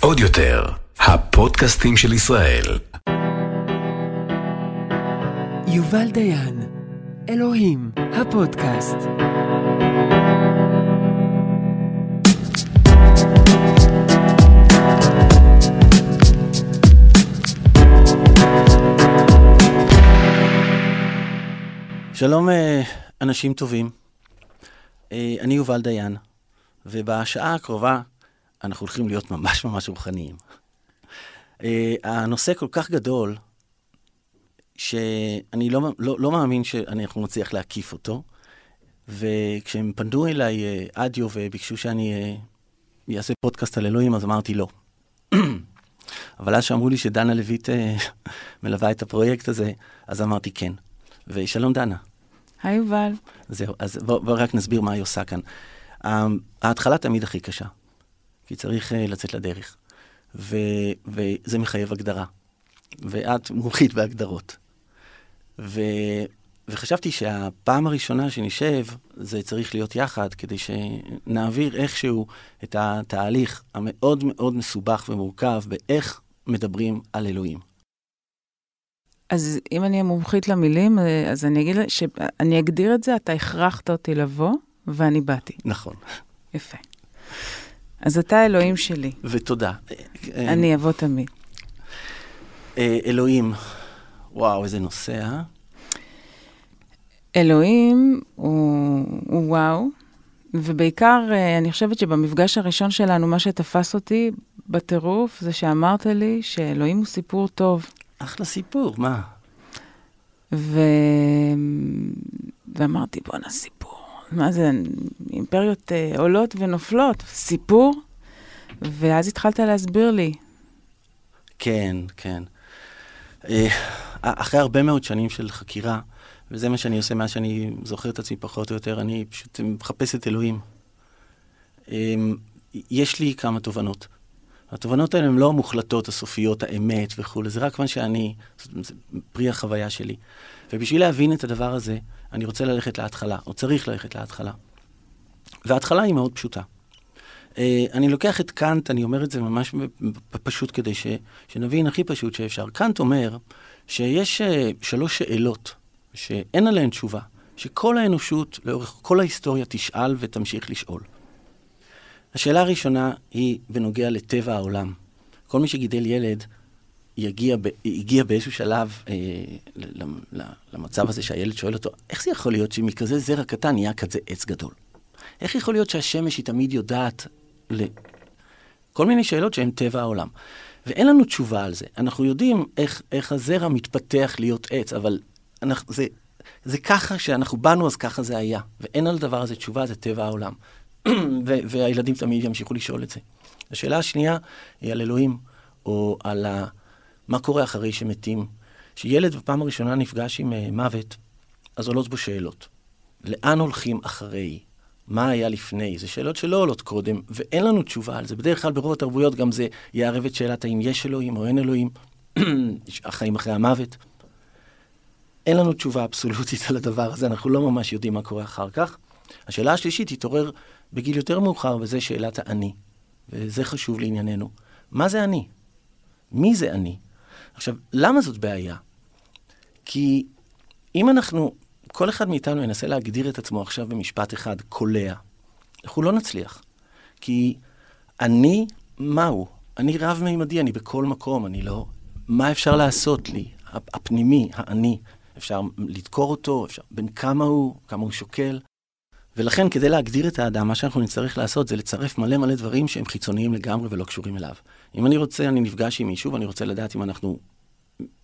עוד יותר, הפודקאסטים של ישראל. יובל דיין, אלוהים, הפודקאסט. שלום אה, אנשים טובים, אה, אני יובל דיין, ובשעה הקרובה אנחנו הולכים להיות ממש ממש רוחניים. אה, הנושא כל כך גדול, שאני לא, לא, לא מאמין שאנחנו נצליח להקיף אותו, וכשהם פנו אליי אדיו וביקשו שאני אעשה פודקאסט על אלוהים, אז אמרתי לא. אבל אז שאמרו לי שדנה לויט מלווה את הפרויקט הזה, אז אמרתי כן. ושלום דנה. היי יובל. זהו, אז בואו בוא רק נסביר מה היא עושה כאן. ההתחלה תמיד הכי קשה, כי צריך uh, לצאת לדרך, ו, וזה מחייב הגדרה, ואת מומחית בהגדרות. ו, וחשבתי שהפעם הראשונה שנשב, זה צריך להיות יחד, כדי שנעביר איכשהו את התהליך המאוד מאוד מסובך ומורכב באיך מדברים על אלוהים. אז אם אני מומחית למילים, אה, אז אני אגיד שאני אגדיר את זה, אתה הכרחת אותי לבוא, ואני באתי. נכון. יפה. אז אתה אלוהים שלי. ותודה. אני אבוא תמיד. אה, אלוהים, וואו, איזה נושא, אה? אלוהים הוא, הוא וואו, ובעיקר, אה, אני חושבת שבמפגש הראשון שלנו, מה שתפס אותי בטירוף, זה שאמרת לי שאלוהים הוא סיפור טוב. אחלה סיפור, מה? ו... ואמרתי, בואנה, סיפור. מה זה, אימפריות אה, עולות ונופלות, סיפור? ואז התחלת להסביר לי. כן, כן. אה, אחרי הרבה מאוד שנים של חקירה, וזה מה שאני עושה מאז שאני זוכר את עצמי פחות או יותר, אני פשוט מחפש את אלוהים. אה, יש לי כמה תובנות. התובנות האלה הן לא המוחלטות, הסופיות, האמת וכולי, זה רק מה שאני, זה פרי החוויה שלי. ובשביל להבין את הדבר הזה, אני רוצה ללכת להתחלה, או צריך ללכת להתחלה. וההתחלה היא מאוד פשוטה. Uh, אני לוקח את קאנט, אני אומר את זה ממש פשוט כדי ש, שנבין הכי פשוט שאפשר. קאנט אומר שיש uh, שלוש שאלות שאין עליהן תשובה, שכל האנושות לאורך כל ההיסטוריה תשאל ותמשיך לשאול. השאלה הראשונה היא בנוגע לטבע העולם. כל מי שגידל ילד יגיע, ב, הגיע באיזשהו שלב אה, למצב הזה שהילד שואל אותו, איך זה יכול להיות שמכזה זרע קטן נהיה כזה עץ גדול? איך יכול להיות שהשמש היא תמיד יודעת ל... כל מיני שאלות שהן טבע העולם. ואין לנו תשובה על זה. אנחנו יודעים איך, איך הזרע מתפתח להיות עץ, אבל אנחנו, זה, זה ככה שאנחנו באנו, אז ככה זה היה. ואין על הדבר הזה תשובה, זה טבע העולם. והילדים תמיד ימשיכו לשאול את זה. השאלה השנייה היא על אלוהים, או על ה... מה קורה אחרי שמתים. כשילד בפעם הראשונה נפגש עם uh, מוות, אז עולות בו שאלות. לאן הולכים אחרי? מה היה לפני? זה שאלות שלא עולות קודם, ואין לנו תשובה על זה. בדרך כלל ברוב התרבויות גם זה יערב את שאלת האם יש אלוהים או אין אלוהים, החיים אחרי המוות. אין לנו תשובה אבסולוטית על הדבר הזה, אנחנו לא ממש יודעים מה קורה אחר כך. השאלה השלישית תתעורר בגיל יותר מאוחר, וזה שאלת האני. וזה חשוב לענייננו. מה זה אני? מי זה אני? עכשיו, למה זאת בעיה? כי אם אנחנו, כל אחד מאיתנו ינסה להגדיר את עצמו עכשיו במשפט אחד, קולע, אנחנו לא נצליח. כי אני, מהו? אני רב-מימדי, אני בכל מקום, אני לא... מה אפשר לעשות לי? הפנימי, האני. אפשר לדקור אותו, אפשר... בין כמה הוא, כמה הוא שוקל. ולכן, כדי להגדיר את האדם, מה שאנחנו נצטרך לעשות זה לצרף מלא מלא דברים שהם חיצוניים לגמרי ולא קשורים אליו. אם אני רוצה, אני נפגש עם מישהו ואני רוצה לדעת אם אנחנו,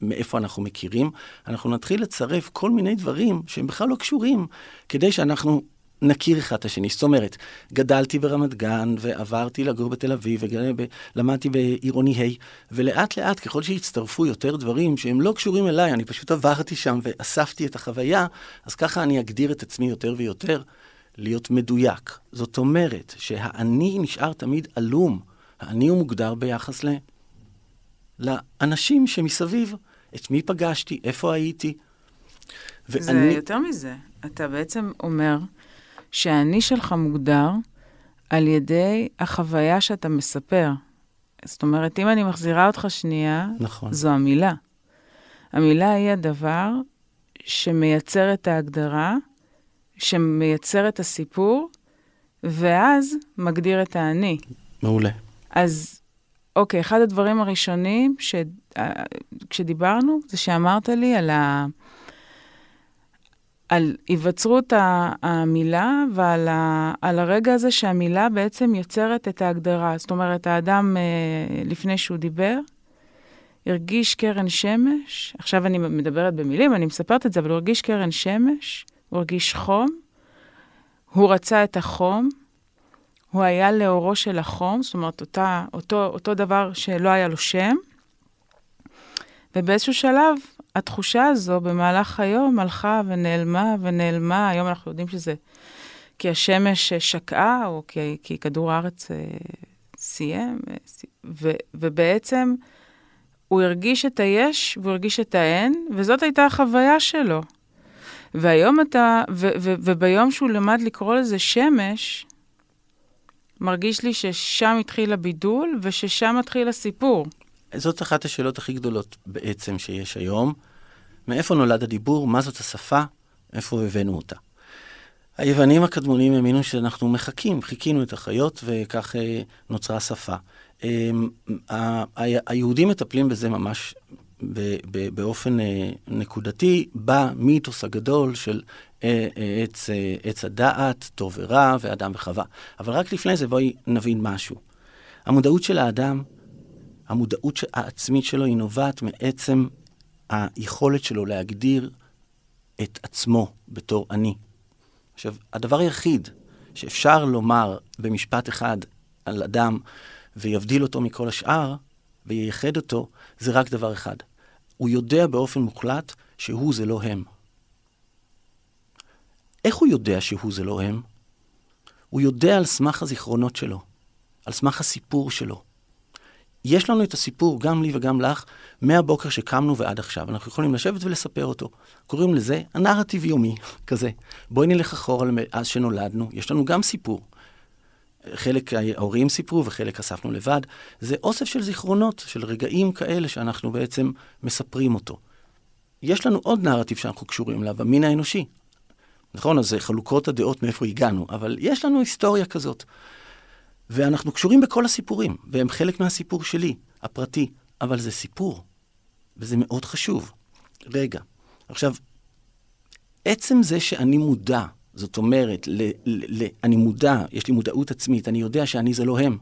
מאיפה אנחנו מכירים, אנחנו נתחיל לצרף כל מיני דברים שהם בכלל לא קשורים, כדי שאנחנו נכיר אחד את השני. זאת אומרת, גדלתי ברמת גן ועברתי לגור בתל אביב ולמדתי בעירוני ה', ולאט לאט, ככל שהצטרפו יותר דברים שהם לא קשורים אליי, אני פשוט עברתי שם ואספתי את החוויה, אז ככה אני אגדיר את עצמי יותר ויותר. להיות מדויק. זאת אומרת שהאני נשאר תמיד עלום. האני הוא מוגדר ביחס ל... לאנשים שמסביב. את מי פגשתי, איפה הייתי. ואני... זה יותר מזה. אתה בעצם אומר שהאני שלך מוגדר על ידי החוויה שאתה מספר. זאת אומרת, אם אני מחזירה אותך שנייה, נכון. זו המילה. המילה היא הדבר שמייצר את ההגדרה, שמייצר את הסיפור, ואז מגדיר את האני. מעולה. אז אוקיי, אחד הדברים הראשונים ש... אה, כשדיברנו, זה שאמרת לי על, ה... על היווצרות המילה ועל ה... על הרגע הזה שהמילה בעצם יוצרת את ההגדרה. זאת אומרת, האדם, אה, לפני שהוא דיבר, הרגיש קרן שמש, עכשיו אני מדברת במילים, אני מספרת את זה, אבל הוא הרגיש קרן שמש, הוא הרגיש חום, הוא רצה את החום, הוא היה לאורו של החום, זאת אומרת, אותה, אותו, אותו דבר שלא היה לו שם, ובאיזשהו שלב, התחושה הזו במהלך היום הלכה ונעלמה ונעלמה, היום אנחנו יודעים שזה כי השמש שקעה, או כי, כי כדור הארץ אה, סיים, אה, ו, ובעצם הוא הרגיש את היש והוא הרגיש את האין, וזאת הייתה החוויה שלו. והיום אתה, ו, ו, וביום שהוא למד לקרוא לזה שמש, מרגיש לי ששם התחיל הבידול וששם מתחיל הסיפור. זאת אחת השאלות הכי גדולות בעצם שיש היום. מאיפה נולד הדיבור? מה זאת השפה? איפה הבאנו אותה? היוונים הקדמונים האמינו שאנחנו מחקים, חיכינו את החיות וכך אה, נוצרה שפה. אה, היהודים מטפלים בזה ממש באופן אה, נקודתי במיתוס הגדול של אה, אה, עץ, עץ הדעת, טוב ורע, ואדם וחווה. אבל רק לפני זה בואי נבין משהו. המודעות של האדם, המודעות העצמית שלו היא נובעת מעצם היכולת שלו להגדיר את עצמו בתור אני. עכשיו, הדבר היחיד שאפשר לומר במשפט אחד על אדם ויבדיל אותו מכל השאר וייחד אותו, זה רק דבר אחד. הוא יודע באופן מוחלט שהוא זה לא הם. איך הוא יודע שהוא זה לא הם? הוא יודע על סמך הזיכרונות שלו, על סמך הסיפור שלו. יש לנו את הסיפור, גם לי וגם לך, מהבוקר שקמנו ועד עכשיו. אנחנו יכולים לשבת ולספר אותו. קוראים לזה הנרטיב יומי, כזה. בואי נלך אחורה מאז שנולדנו, יש לנו גם סיפור. חלק ההורים סיפרו וחלק אספנו לבד. זה אוסף של זיכרונות, של רגעים כאלה שאנחנו בעצם מספרים אותו. יש לנו עוד נרטיב שאנחנו קשורים אליו, המין האנושי. נכון, אז זה חלוקות הדעות מאיפה הגענו, אבל יש לנו היסטוריה כזאת. ואנחנו קשורים בכל הסיפורים, והם חלק מהסיפור שלי, הפרטי, אבל זה סיפור, וזה מאוד חשוב. רגע, עכשיו, עצם זה שאני מודע, זאת אומרת, ל, ל, ל, אני מודע, יש לי מודעות עצמית, אני יודע שאני זה לא הם.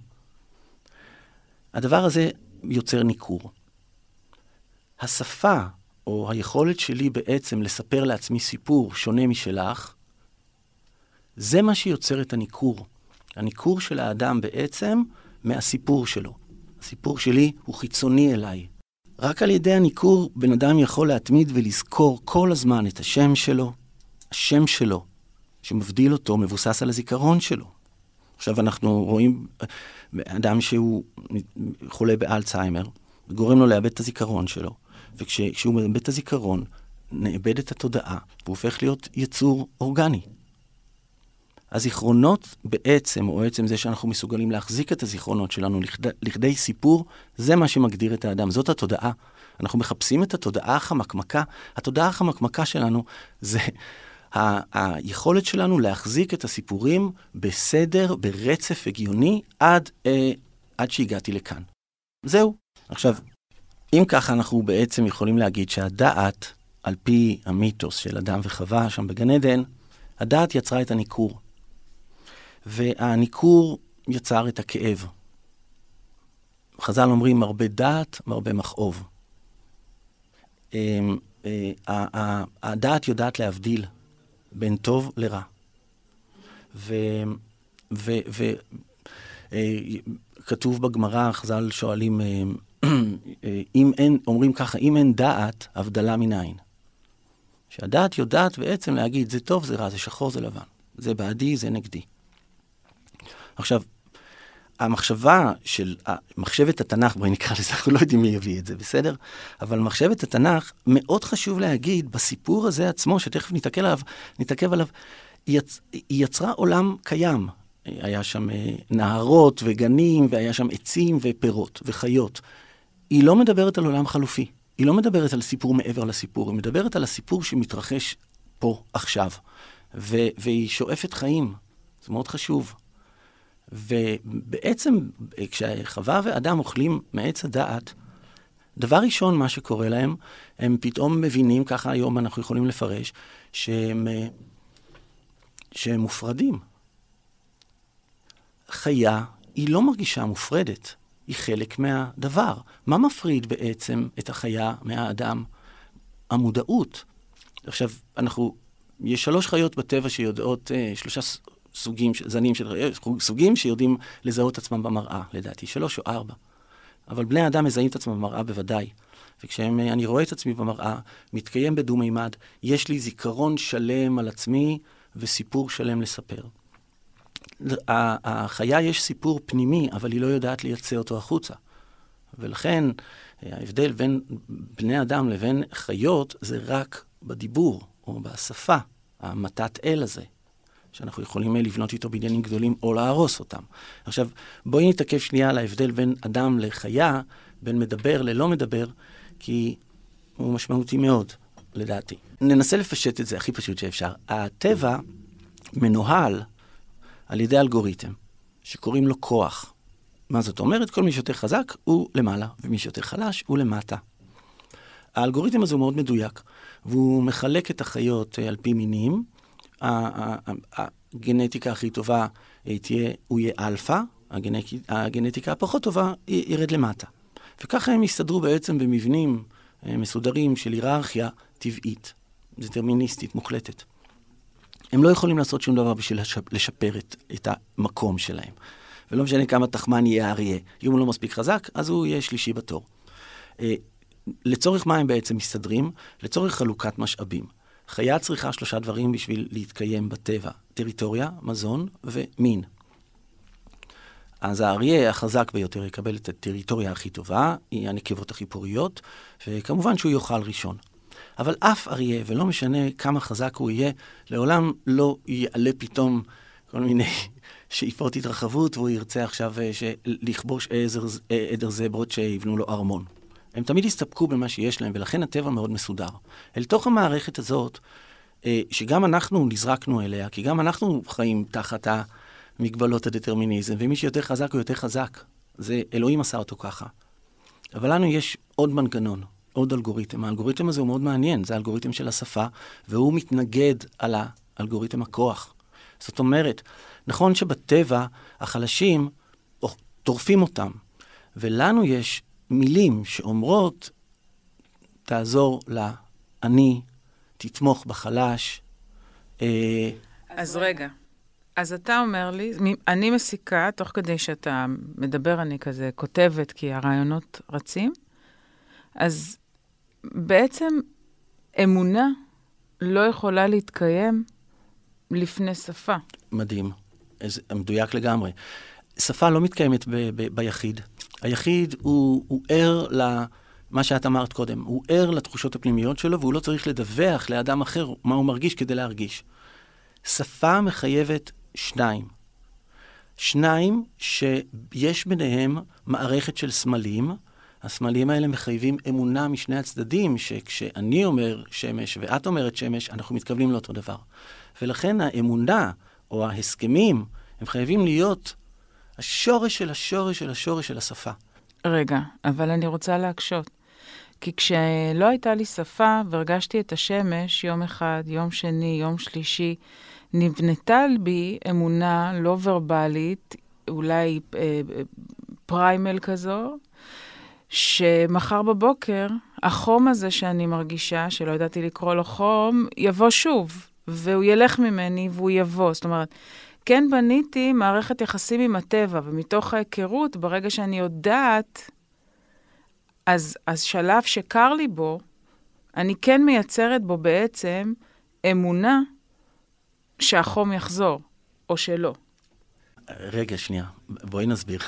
הדבר הזה יוצר ניכור. השפה, או היכולת שלי בעצם לספר לעצמי סיפור שונה משלך, זה מה שיוצר את הניכור. הניכור של האדם בעצם מהסיפור שלו. הסיפור שלי הוא חיצוני אליי. רק על ידי הניכור בן אדם יכול להתמיד ולזכור כל הזמן את השם שלו. השם שלו, שמבדיל אותו, מבוסס על הזיכרון שלו. עכשיו אנחנו רואים אדם שהוא חולה באלצהיימר, גורם לו לאבד את הזיכרון שלו, וכשהוא מאבד את הזיכרון, נאבדת התודעה, והוא הופך להיות יצור אורגני. הזיכרונות בעצם, או עצם זה שאנחנו מסוגלים להחזיק את הזיכרונות שלנו לכדי, לכדי סיפור, זה מה שמגדיר את האדם, זאת התודעה. אנחנו מחפשים את התודעה החמקמקה. התודעה החמקמקה שלנו זה היכולת שלנו להחזיק את הסיפורים בסדר, ברצף הגיוני, עד, אה, עד שהגעתי לכאן. זהו. עכשיו, אם ככה אנחנו בעצם יכולים להגיד שהדעת, על פי המיתוס של אדם וחווה שם בגן עדן, הדעת יצרה את הניכור. והניכור יצר את הכאב. חז"ל אומרים, מרבה דעת, מרבה מכאוב. אמ, אה, הדעת יודעת להבדיל בין טוב לרע. וכתוב אה, בגמרא, חז"ל שואלים, אה, אם אין, אומרים ככה, אם אין דעת, הבדלה מנין. שהדעת יודעת בעצם להגיד, זה טוב, זה רע, זה שחור, זה לבן. זה בעדי, זה נגדי. עכשיו, המחשבה של מחשבת התנ"ך, בואי נקרא לזה, אנחנו לא יודעים מי יביא את זה, בסדר? אבל מחשבת התנ"ך, מאוד חשוב להגיד, בסיפור הזה עצמו, שתכף נתעכב עליו, נתעכב עליו, היא, יצ... יצרה עולם קיים. היה שם אה, נהרות וגנים, והיה שם עצים ופירות וחיות. היא לא מדברת על עולם חלופי. היא לא מדברת על סיפור מעבר לסיפור, היא מדברת על הסיפור שמתרחש פה, עכשיו. ו- והיא שואפת חיים, זה מאוד חשוב. ובעצם, כשחווה ואדם אוכלים מעץ הדעת, דבר ראשון, מה שקורה להם, הם פתאום מבינים, ככה היום אנחנו יכולים לפרש, שהם, שהם מופרדים. חיה, היא לא מרגישה מופרדת, היא חלק מהדבר. מה מפריד בעצם את החיה מהאדם? המודעות. עכשיו, אנחנו, יש שלוש חיות בטבע שיודעות, אה, שלושה סוגים, זנים של סוגים שיודעים לזהות עצמם במראה, לדעתי, שלוש או ארבע. אבל בני האדם מזהים את עצמם במראה בוודאי. וכשאני רואה את עצמי במראה, מתקיים בדו-מימד, יש לי זיכרון שלם על עצמי וסיפור שלם לספר. החיה יש סיפור פנימי, אבל היא לא יודעת לייצא אותו החוצה. ולכן ההבדל בין בני אדם לבין חיות זה רק בדיבור או בשפה, המתת אל הזה. שאנחנו יכולים לבנות איתו בניינים גדולים או להרוס אותם. עכשיו, בואי נתעכב שנייה על ההבדל בין אדם לחיה, בין מדבר ללא מדבר, כי הוא משמעותי מאוד, לדעתי. ננסה לפשט את זה הכי פשוט שאפשר. הטבע מנוהל על ידי אלגוריתם, שקוראים לו כוח. מה זאת אומרת? כל מי שיותר חזק הוא למעלה, ומי שיותר חלש הוא למטה. האלגוריתם הזה הוא מאוד מדויק, והוא מחלק את החיות אה, על פי מינים, הגנטיקה הכי טובה אה, תהיה, הוא יהיה אלפא, הגנטיקה הפחות טובה ירד למטה. וככה הם יסתדרו בעצם במבנים אה, מסודרים של היררכיה טבעית, דטרמיניסטית, מוחלטת. הם לא יכולים לעשות שום דבר בשביל לשפר את, את המקום שלהם. ולא משנה כמה תחמן יהיה אריה. אם הוא לא מספיק חזק, אז הוא יהיה שלישי בתור. אה, לצורך מה הם בעצם מסתדרים? לצורך חלוקת משאבים. חיה צריכה שלושה דברים בשביל להתקיים בטבע, טריטוריה, מזון ומין. אז האריה החזק ביותר יקבל את הטריטוריה הכי טובה, היא הנקבות הכי פוריות, וכמובן שהוא יאכל ראשון. אבל אף אריה, ולא משנה כמה חזק הוא יהיה, לעולם לא יעלה פתאום כל מיני שאיפות התרחבות, והוא ירצה עכשיו אה, לכבוש אה, עדר זברות שיבנו לו ארמון. הם תמיד הסתפקו במה שיש להם, ולכן הטבע מאוד מסודר. אל תוך המערכת הזאת, אה, שגם אנחנו נזרקנו אליה, כי גם אנחנו חיים תחת המגבלות הדטרמיניזם, ומי שיותר חזק הוא יותר חזק. זה, אלוהים עשה אותו ככה. אבל לנו יש עוד מנגנון, עוד אלגוריתם. האלגוריתם הזה הוא מאוד מעניין, זה האלגוריתם של השפה, והוא מתנגד על האלגוריתם הכוח. זאת אומרת, נכון שבטבע החלשים טורפים אותם, ולנו יש מילים שאומרות, תעזור לעני, תתמוך בחלש. אה, אז רגע, אז אתה אומר לי, אני מסיקה, תוך כדי שאתה מדבר, אני כזה כותבת, כי הרעיונות רצים, אז בעצם אמונה לא יכולה להתקיים לפני שפה. מדהים, מדויק לגמרי. שפה לא מתקיימת ב- ב- ביחיד. היחיד הוא, הוא ער למה שאת אמרת קודם, הוא ער לתחושות הפנימיות שלו, והוא לא צריך לדווח לאדם אחר מה הוא מרגיש כדי להרגיש. שפה מחייבת שניים. שניים שיש ביניהם מערכת של סמלים, הסמלים האלה מחייבים אמונה משני הצדדים, שכשאני אומר שמש ואת אומרת שמש, אנחנו מתכוונים לאותו דבר. ולכן האמונה או ההסכמים, הם חייבים להיות השורש של השורש של השורש של השפה. רגע, אבל אני רוצה להקשות. כי כשלא הייתה לי שפה והרגשתי את השמש יום אחד, יום שני, יום שלישי, נבנתה בי אמונה לא ורבלית, אולי אה, פריימל כזו, שמחר בבוקר, החום הזה שאני מרגישה, שלא ידעתי לקרוא לו חום, יבוא שוב, והוא ילך ממני והוא יבוא. זאת אומרת, כן בניתי מערכת יחסים עם הטבע, ומתוך ההיכרות, ברגע שאני יודעת, אז, אז שלב שקר לי בו, אני כן מייצרת בו בעצם אמונה שהחום יחזור, או שלא. רגע, שנייה, בואי נסביר.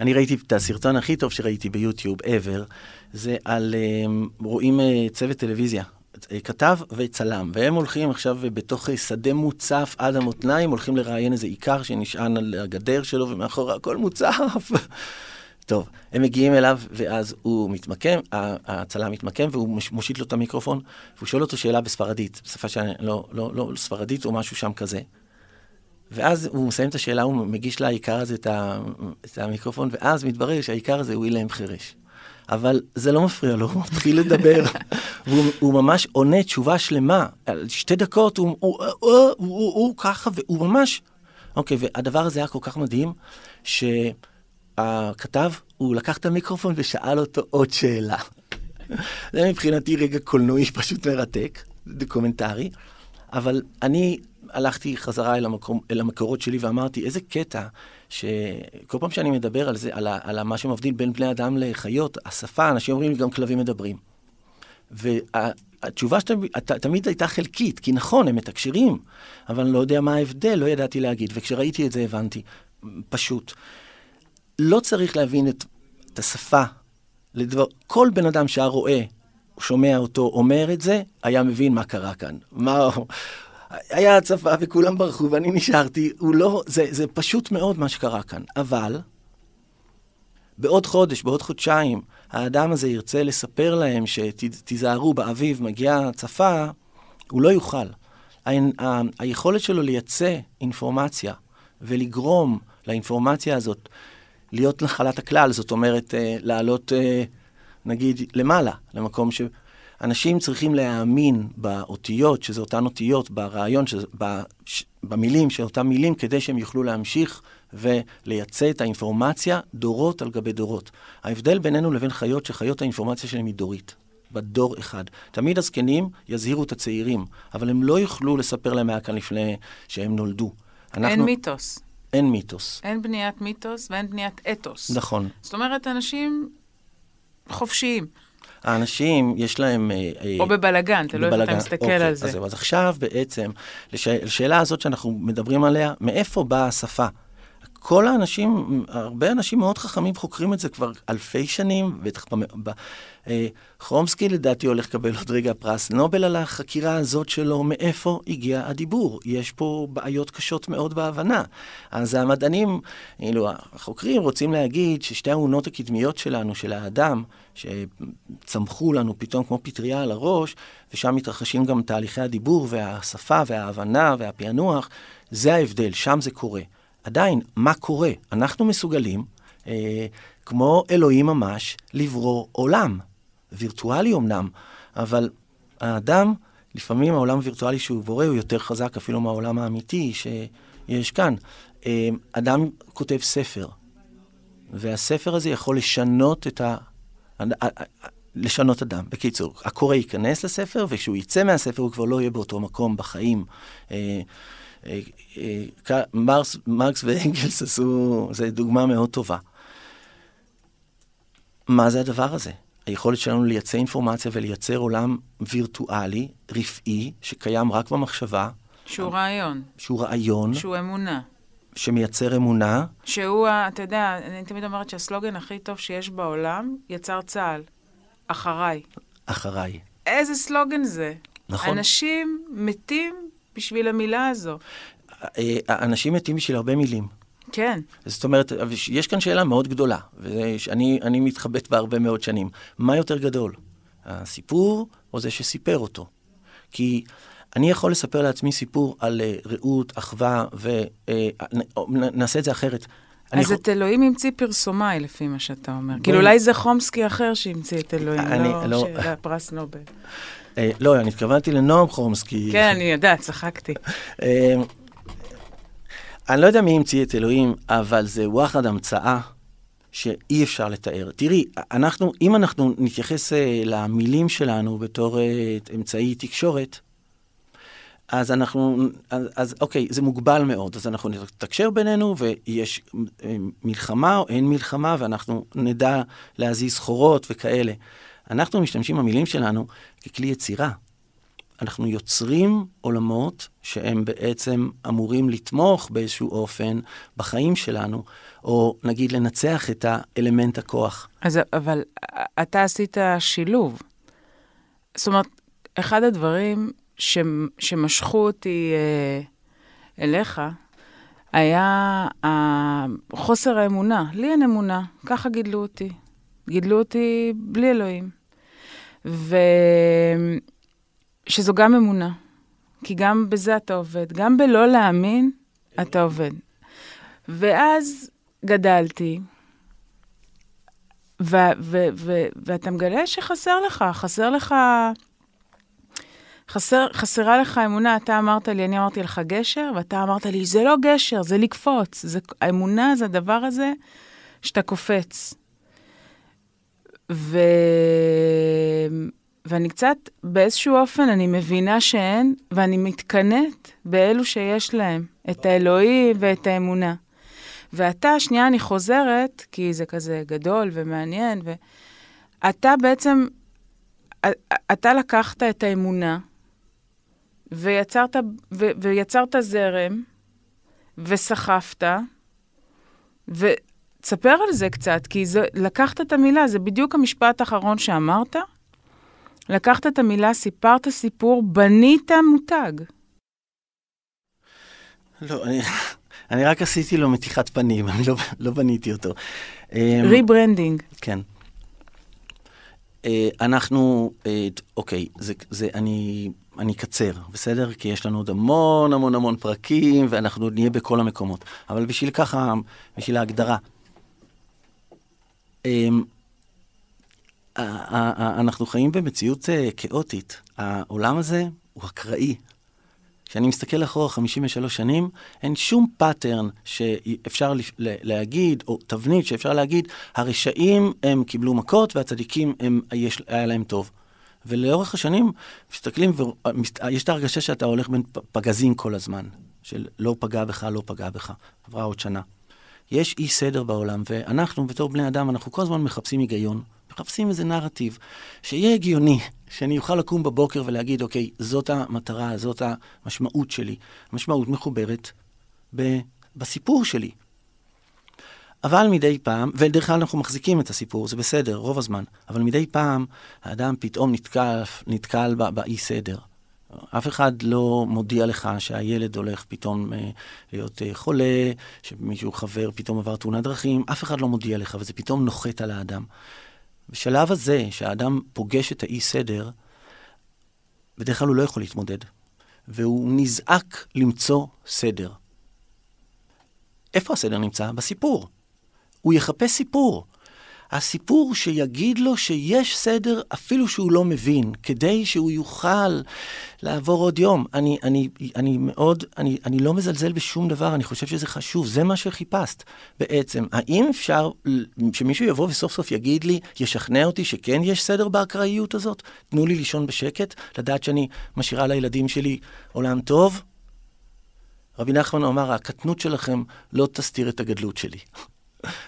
אני ראיתי את הסרטון הכי טוב שראיתי ביוטיוב ever, זה על, um, רואים uh, צוות טלוויזיה, כתב וצלם, והם הולכים עכשיו בתוך שדה מוצף עד המותניים, הולכים לראיין איזה עיקר שנשען על הגדר שלו, ומאחורה הכל מוצף. טוב, הם מגיעים אליו, ואז הוא מתמקם, הצלם מתמקם, והוא מושיט לו את המיקרופון, והוא שואל אותו שאלה בספרדית, בשפה שאני לא, לא, לא, ספרדית או משהו שם כזה. ואז הוא מסיים את השאלה, הוא מגיש לעיקר הזה את, ה, את המיקרופון, ואז מתברר שהעיקר הזה הוא אילם חירש. אבל זה לא מפריע לו, הוא מתחיל לדבר, והוא ממש עונה תשובה שלמה, על שתי דקות, הוא, ככה, והוא ממש... אוקיי, והדבר הזה היה כל כך מדהים, שהכתב, הוא לקח את המיקרופון ושאל אותו עוד שאלה. זה מבחינתי רגע קולנועי פשוט מרתק, דוקומנטרי, אבל אני הלכתי חזרה אל, המקום, אל המקורות שלי ואמרתי, איזה קטע שכל פעם שאני מדבר על זה, על, ה, על מה שמבדיל בין בני אדם לחיות, השפה, אנשים אומרים לי, גם כלבים מדברים. והתשובה שתמיד הייתה חלקית, כי נכון, הם מתקשרים, אבל אני לא יודע מה ההבדל, לא ידעתי להגיד. וכשראיתי את זה הבנתי, פשוט. לא צריך להבין את, את השפה לדבר, כל בן אדם שהיה רואה, שומע אותו אומר את זה, היה מבין מה קרה כאן. מה, היה הצפה וכולם ברחו ואני נשארתי, הוא לא, זה, זה פשוט מאוד מה שקרה כאן. אבל, בעוד חודש, בעוד חודשיים, האדם הזה ירצה לספר להם שתיזהרו, באביב מגיעה הצפה, הוא לא יוכל. ה- ה- היכולת שלו לייצא אינפורמציה ולגרום לאינפורמציה הזאת להיות נחלת הכלל, זאת אומרת, אה, לעלות, אה, נגיד, למעלה, למקום ש... אנשים צריכים להאמין באותיות, שזה אותן אותיות, ברעיון, שזה, במילים של אותן מילים, כדי שהם יוכלו להמשיך ולייצא את האינפורמציה דורות על גבי דורות. ההבדל בינינו לבין חיות, שחיות האינפורמציה שלהם היא דורית. בדור אחד. תמיד הזקנים יזהירו את הצעירים, אבל הם לא יוכלו לספר להם מה כאן לפני שהם נולדו. אנחנו... אין מיתוס. אין מיתוס. אין בניית מיתוס ואין בניית אתוס. נכון. זאת אומרת, אנשים חופשיים. האנשים, יש להם... אה, אה, או בבלגן, תלוי איך אתה מסתכל אוקיי, על זה. אז, אז עכשיו בעצם, לשאלה הזאת שאנחנו מדברים עליה, מאיפה באה השפה? כל האנשים, הרבה אנשים מאוד חכמים חוקרים את זה כבר אלפי שנים, בטח אה, חומסקי לדעתי הולך לקבל עוד רגע פרס נובל על החקירה הזאת שלו, מאיפה הגיע הדיבור. יש פה בעיות קשות מאוד בהבנה. אז המדענים, כאילו, החוקרים רוצים להגיד ששתי האונות הקדמיות שלנו, של האדם, שצמחו לנו פתאום כמו פטריה על הראש, ושם מתרחשים גם תהליכי הדיבור והשפה וההבנה והפענוח, זה ההבדל, שם זה קורה. עדיין, מה קורה? אנחנו מסוגלים, אה, כמו אלוהים ממש, לברוא עולם. וירטואלי אמנם, אבל האדם, לפעמים העולם הווירטואלי שהוא בורא הוא יותר חזק אפילו מהעולם האמיתי שיש כאן. אה, אדם כותב ספר, והספר הזה יכול לשנות את ה... לשנות אדם. בקיצור, הקורא ייכנס לספר, וכשהוא יצא מהספר הוא כבר לא יהיה באותו מקום בחיים. אה, אה, מרקס, מרקס ואנגלס עשו, זו דוגמה מאוד טובה. מה זה הדבר הזה? היכולת שלנו לייצר אינפורמציה ולייצר עולם וירטואלי, רפאי, שקיים רק במחשבה. שהוא רעיון. שהוא רעיון. שהוא אמונה. שמייצר אמונה. שהוא, אתה יודע, אני תמיד אומרת שהסלוגן הכי טוב שיש בעולם, יצר צה"ל. אחריי. אחריי. איזה סלוגן זה. נכון. אנשים מתים בשביל המילה הזו. אה, אנשים מתים בשביל הרבה מילים. כן. זאת אומרת, יש כאן שאלה מאוד גדולה, ואני מתחבט בה הרבה מאוד שנים. מה יותר גדול, הסיפור או זה שסיפר אותו? כי אני יכול לספר לעצמי סיפור על uh, רעות, אחווה, ונעשה uh, את זה אחרת. אז יכול... את אלוהים המציא פרסומאי, לפי מה שאתה אומר. בוא... כאילו, אולי זה חומסקי אחר שהמציא את אלוהים, אני, לא, לא... פרס נובל. Uh, לא, אני התכוונתי לנועם חומסקי. כן, אני יודעת, צחקתי. uh, אני לא יודע מי המציא את אלוהים, אבל זה וואחד המצאה שאי אפשר לתאר. תראי, אנחנו, אם אנחנו נתייחס uh, למילים שלנו בתור uh, אמצעי תקשורת, אז אנחנו, אז, אז אוקיי, זה מוגבל מאוד, אז אנחנו נתקשר בינינו ויש אה, מלחמה או אין מלחמה ואנחנו נדע להזיז סחורות וכאלה. אנחנו משתמשים במילים שלנו ככלי יצירה. אנחנו יוצרים עולמות שהם בעצם אמורים לתמוך באיזשהו אופן בחיים שלנו, או נגיד לנצח את האלמנט הכוח. אז אבל אתה עשית שילוב. זאת אומרת, אחד הדברים ש, שמשכו אותי אה, אליך, היה חוסר האמונה. לי אין אמונה, ככה גידלו אותי. גידלו אותי בלי אלוהים. ושזו גם אמונה, כי גם בזה אתה עובד. גם בלא להאמין, אתה עובד. ואז גדלתי, ו- ו- ו- ואתה מגלה שחסר לך, חסר לך, חסר, חסרה לך אמונה. אתה אמרת לי, אני אמרתי לך גשר, ואתה אמרת לי, זה לא גשר, זה לקפוץ. זה, האמונה זה הדבר הזה שאתה קופץ. ו... ואני קצת, באיזשהו אופן, אני מבינה שאין, ואני מתקנאת באלו שיש להם, את האלוהים ואת האמונה. ואתה, שנייה, אני חוזרת, כי זה כזה גדול ומעניין, ואתה בעצם, אתה לקחת את האמונה, ויצרת, ו, ויצרת זרם, וסחפת, ותספר על זה קצת, כי זה, לקחת את המילה, זה בדיוק המשפט האחרון שאמרת. לקחת את המילה, סיפרת סיפור, בנית מותג. לא, אני, אני רק עשיתי לו מתיחת פנים, אני לא, לא בניתי אותו. rebranding. כן. אה, אנחנו, אה, אוקיי, זה, זה, אני, אני אקצר, בסדר? כי יש לנו עוד המון המון המון פרקים, ואנחנו נהיה בכל המקומות. אבל בשביל ככה, בשביל ההגדרה. אמ, אנחנו חיים במציאות אה, כאוטית. העולם הזה הוא אקראי, כשאני מסתכל אחורה 53 שנים, אין שום pattern שאפשר להגיד, או תבנית שאפשר להגיד, הרשעים הם קיבלו מכות והצדיקים הם, יש, היה להם טוב. ולאורך השנים מסתכלים, ויש את ההרגשה שאתה הולך בין פגזים כל הזמן, של לא פגע בך, לא פגע בך. עברה עוד שנה. יש אי סדר בעולם, ואנחנו בתור בני אדם, אנחנו כל הזמן מחפשים היגיון, מחפשים איזה נרטיב שיהיה הגיוני, שאני אוכל לקום בבוקר ולהגיד, אוקיי, זאת המטרה, זאת המשמעות שלי. המשמעות מחוברת ב, בסיפור שלי. אבל מדי פעם, ודרך כלל אנחנו מחזיקים את הסיפור, זה בסדר, רוב הזמן, אבל מדי פעם האדם פתאום נתקל, נתקל באי סדר. אף אחד לא מודיע לך שהילד הולך פתאום אה, להיות אה, חולה, שמישהו חבר פתאום עבר תאונת דרכים, אף אחד לא מודיע לך, וזה פתאום נוחת על האדם. בשלב הזה, שהאדם פוגש את האי סדר, בדרך כלל הוא לא יכול להתמודד, והוא נזעק למצוא סדר. איפה הסדר נמצא? בסיפור. הוא יחפש סיפור. הסיפור שיגיד לו שיש סדר אפילו שהוא לא מבין, כדי שהוא יוכל לעבור עוד יום. אני, אני, אני מאוד, אני, אני לא מזלזל בשום דבר, אני חושב שזה חשוב, זה מה שחיפשת בעצם. האם אפשר שמישהו יבוא וסוף סוף יגיד לי, ישכנע אותי שכן יש סדר באקראיות הזאת? תנו לי לישון בשקט, לדעת שאני משאירה לילדים שלי עולם טוב? רבי נחמן אמר, הקטנות שלכם לא תסתיר את הגדלות שלי.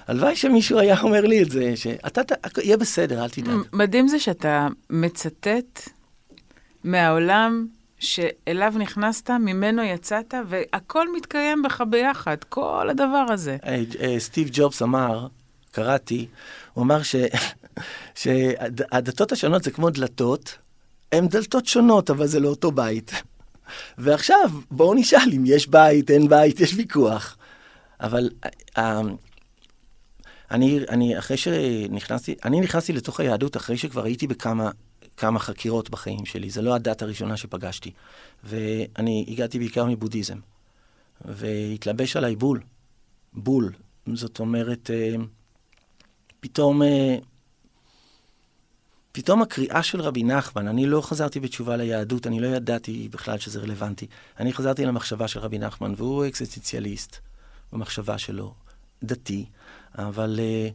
הלוואי שמישהו היה אומר לי את זה, שאתה, יהיה בסדר, אל תדאג. מדהים זה שאתה מצטט מהעולם שאליו נכנסת, ממנו יצאת, והכל מתקיים בך ביחד, כל הדבר הזה. Uh, סטיב ג'ובס אמר, קראתי, הוא אמר ש, שהדתות השונות זה כמו דלתות, הן דלתות שונות, אבל זה לא אותו בית. ועכשיו, בואו נשאל אם יש בית, אין בית, יש ויכוח. אבל uh, אני, אני, אחרי שנכנסתי, אני נכנסתי לתוך היהדות אחרי שכבר הייתי בכמה כמה חקירות בחיים שלי. זו לא הדת הראשונה שפגשתי. ואני הגעתי בעיקר מבודהיזם. והתלבש עליי בול. בול. זאת אומרת, אה, פתאום... אה, פתאום הקריאה של רבי נחמן, אני לא חזרתי בתשובה ליהדות, אני לא ידעתי בכלל שזה רלוונטי. אני חזרתי למחשבה של רבי נחמן, והוא אקזיסטנציאליסט במחשבה שלו, דתי, אבל אה,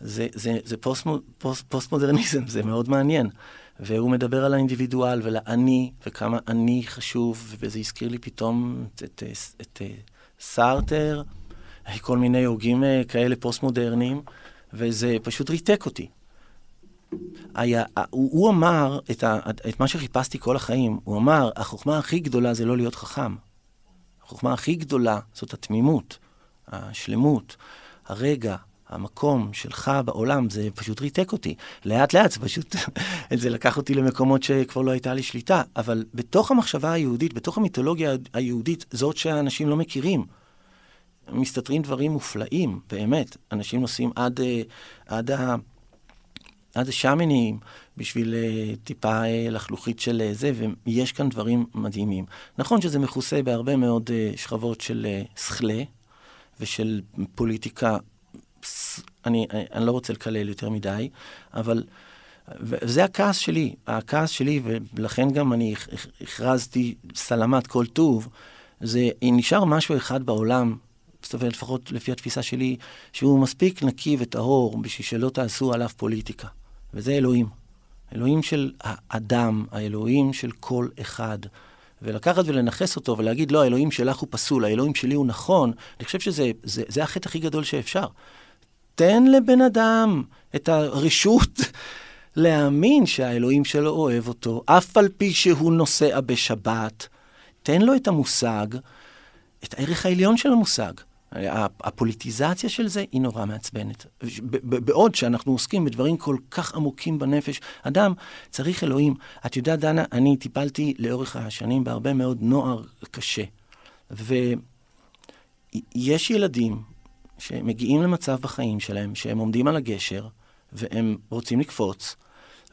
זה, זה, זה פוסט, פוסט, פוסט-מודרניזם, זה מאוד מעניין. והוא מדבר על האינדיבידואל ועל האני, וכמה אני חשוב, וזה הזכיר לי פתאום את, את, את, את סארטר, כל מיני הוגים אה, כאלה פוסט-מודרניים, וזה פשוט ריתק אותי. היה, הוא, הוא אמר את, ה, את מה שחיפשתי כל החיים, הוא אמר, החוכמה הכי גדולה זה לא להיות חכם. החוכמה הכי גדולה זאת התמימות, השלמות, הרגע, המקום שלך בעולם, זה פשוט ריתק אותי. לאט לאט זה פשוט, זה לקח אותי למקומות שכבר לא הייתה לי שליטה. אבל בתוך המחשבה היהודית, בתוך המיתולוגיה היהודית, זאת שאנשים לא מכירים. מסתתרים דברים מופלאים, באמת. אנשים נוסעים עד, אה, עד, ה, עד השמנים בשביל uh, טיפה uh, לחלוכית של זה, ויש כאן דברים מדהימים. נכון שזה מכוסה בהרבה מאוד שכבות של שכלה ושל פוליטיקה, אני, אני, לא רוצה לקלל יותר מדי, אבל זה הכעס שלי, הכעס שלי, ולכן גם אני הכרזתי סלמת כל טוב, זה נשאר משהו אחד בעולם זאת אומרת, לפחות לפי התפיסה שלי, שהוא מספיק נקי וטהור בשביל שלא תעשו עליו פוליטיקה. וזה אלוהים. אלוהים של האדם, האלוהים של כל אחד. ולקחת ולנכס אותו ולהגיד, לא, האלוהים שלך הוא פסול, האלוהים שלי הוא נכון, אני חושב שזה זה, זה החטא הכי גדול שאפשר. תן לבן אדם את הרשות להאמין שהאלוהים שלו אוהב אותו, אף על פי שהוא נוסע בשבת. תן לו את המושג, את הערך העליון של המושג. הפוליטיזציה של זה היא נורא מעצבנת. בעוד שאנחנו עוסקים בדברים כל כך עמוקים בנפש, אדם צריך אלוהים. את יודעת, דנה, אני טיפלתי לאורך השנים בהרבה מאוד נוער קשה. ויש ילדים שמגיעים למצב בחיים שלהם, שהם עומדים על הגשר, והם רוצים לקפוץ,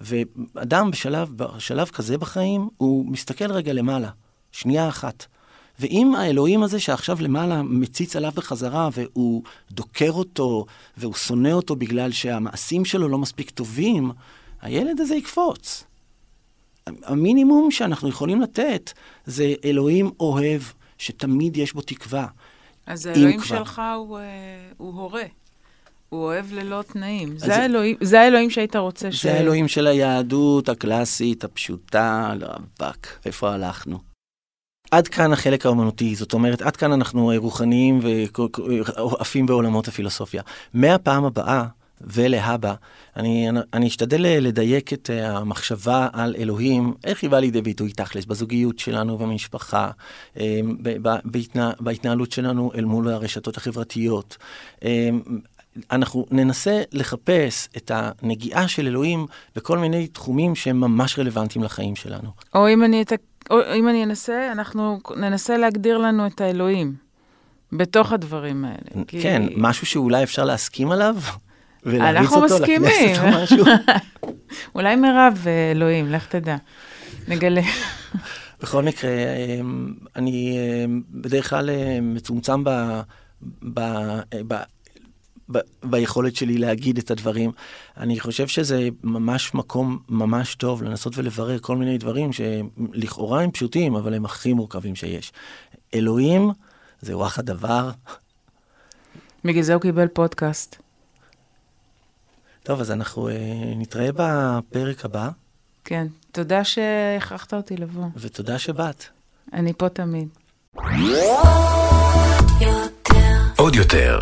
ואדם בשלב, בשלב כזה בחיים, הוא מסתכל רגע למעלה, שנייה אחת. ואם האלוהים הזה שעכשיו למעלה מציץ עליו בחזרה, והוא דוקר אותו, והוא שונא אותו בגלל שהמעשים שלו לא מספיק טובים, הילד הזה יקפוץ. המינימום שאנחנו יכולים לתת זה אלוהים אוהב, שתמיד יש בו תקווה. אז האלוהים שלך הוא, אה, הוא הורה. הוא אוהב ללא תנאים. זה, האלוהים, זה האלוהים שהיית רוצה ש... זה האלוהים של היהדות הקלאסית, הפשוטה, לרבק. איפה הלכנו? עד כאן החלק האומנותי, זאת אומרת, עד כאן אנחנו רוחניים ועפים בעולמות הפילוסופיה. מהפעם הבאה ולהבא, אני, אני אשתדל לדייק את המחשבה על אלוהים, איך היא באה לידי ביטוי תכלס, בזוגיות שלנו במשפחה, אמ, בהתנה, בהתנהלות שלנו אל מול הרשתות החברתיות. אנחנו ננסה לחפש את הנגיעה של אלוהים בכל מיני תחומים שהם ממש רלוונטיים לחיים שלנו. או אם אני אתק... או אם אני אנסה, אנחנו ננסה להגדיר לנו את האלוהים בתוך הדברים האלה. כן, כי... משהו שאולי אפשר להסכים עליו? ולהריץ אותו לכנסת או משהו. אולי מירב אלוהים, לך תדע. נגלה. בכל מקרה, אמ, אני אמ, בדרך כלל אמ, מצומצם ב... ב... ב... ב- ביכולת שלי להגיד את הדברים. אני חושב שזה ממש מקום ממש טוב לנסות ולברר כל מיני דברים שלכאורה הם פשוטים, אבל הם הכי מורכבים שיש. אלוהים זה וואחד דבר. בגלל זה הוא קיבל פודקאסט. טוב, אז אנחנו uh, נתראה בפרק הבא. כן, תודה שהכרחת אותי לבוא. ותודה שבאת. אני פה תמיד. עוד יותר,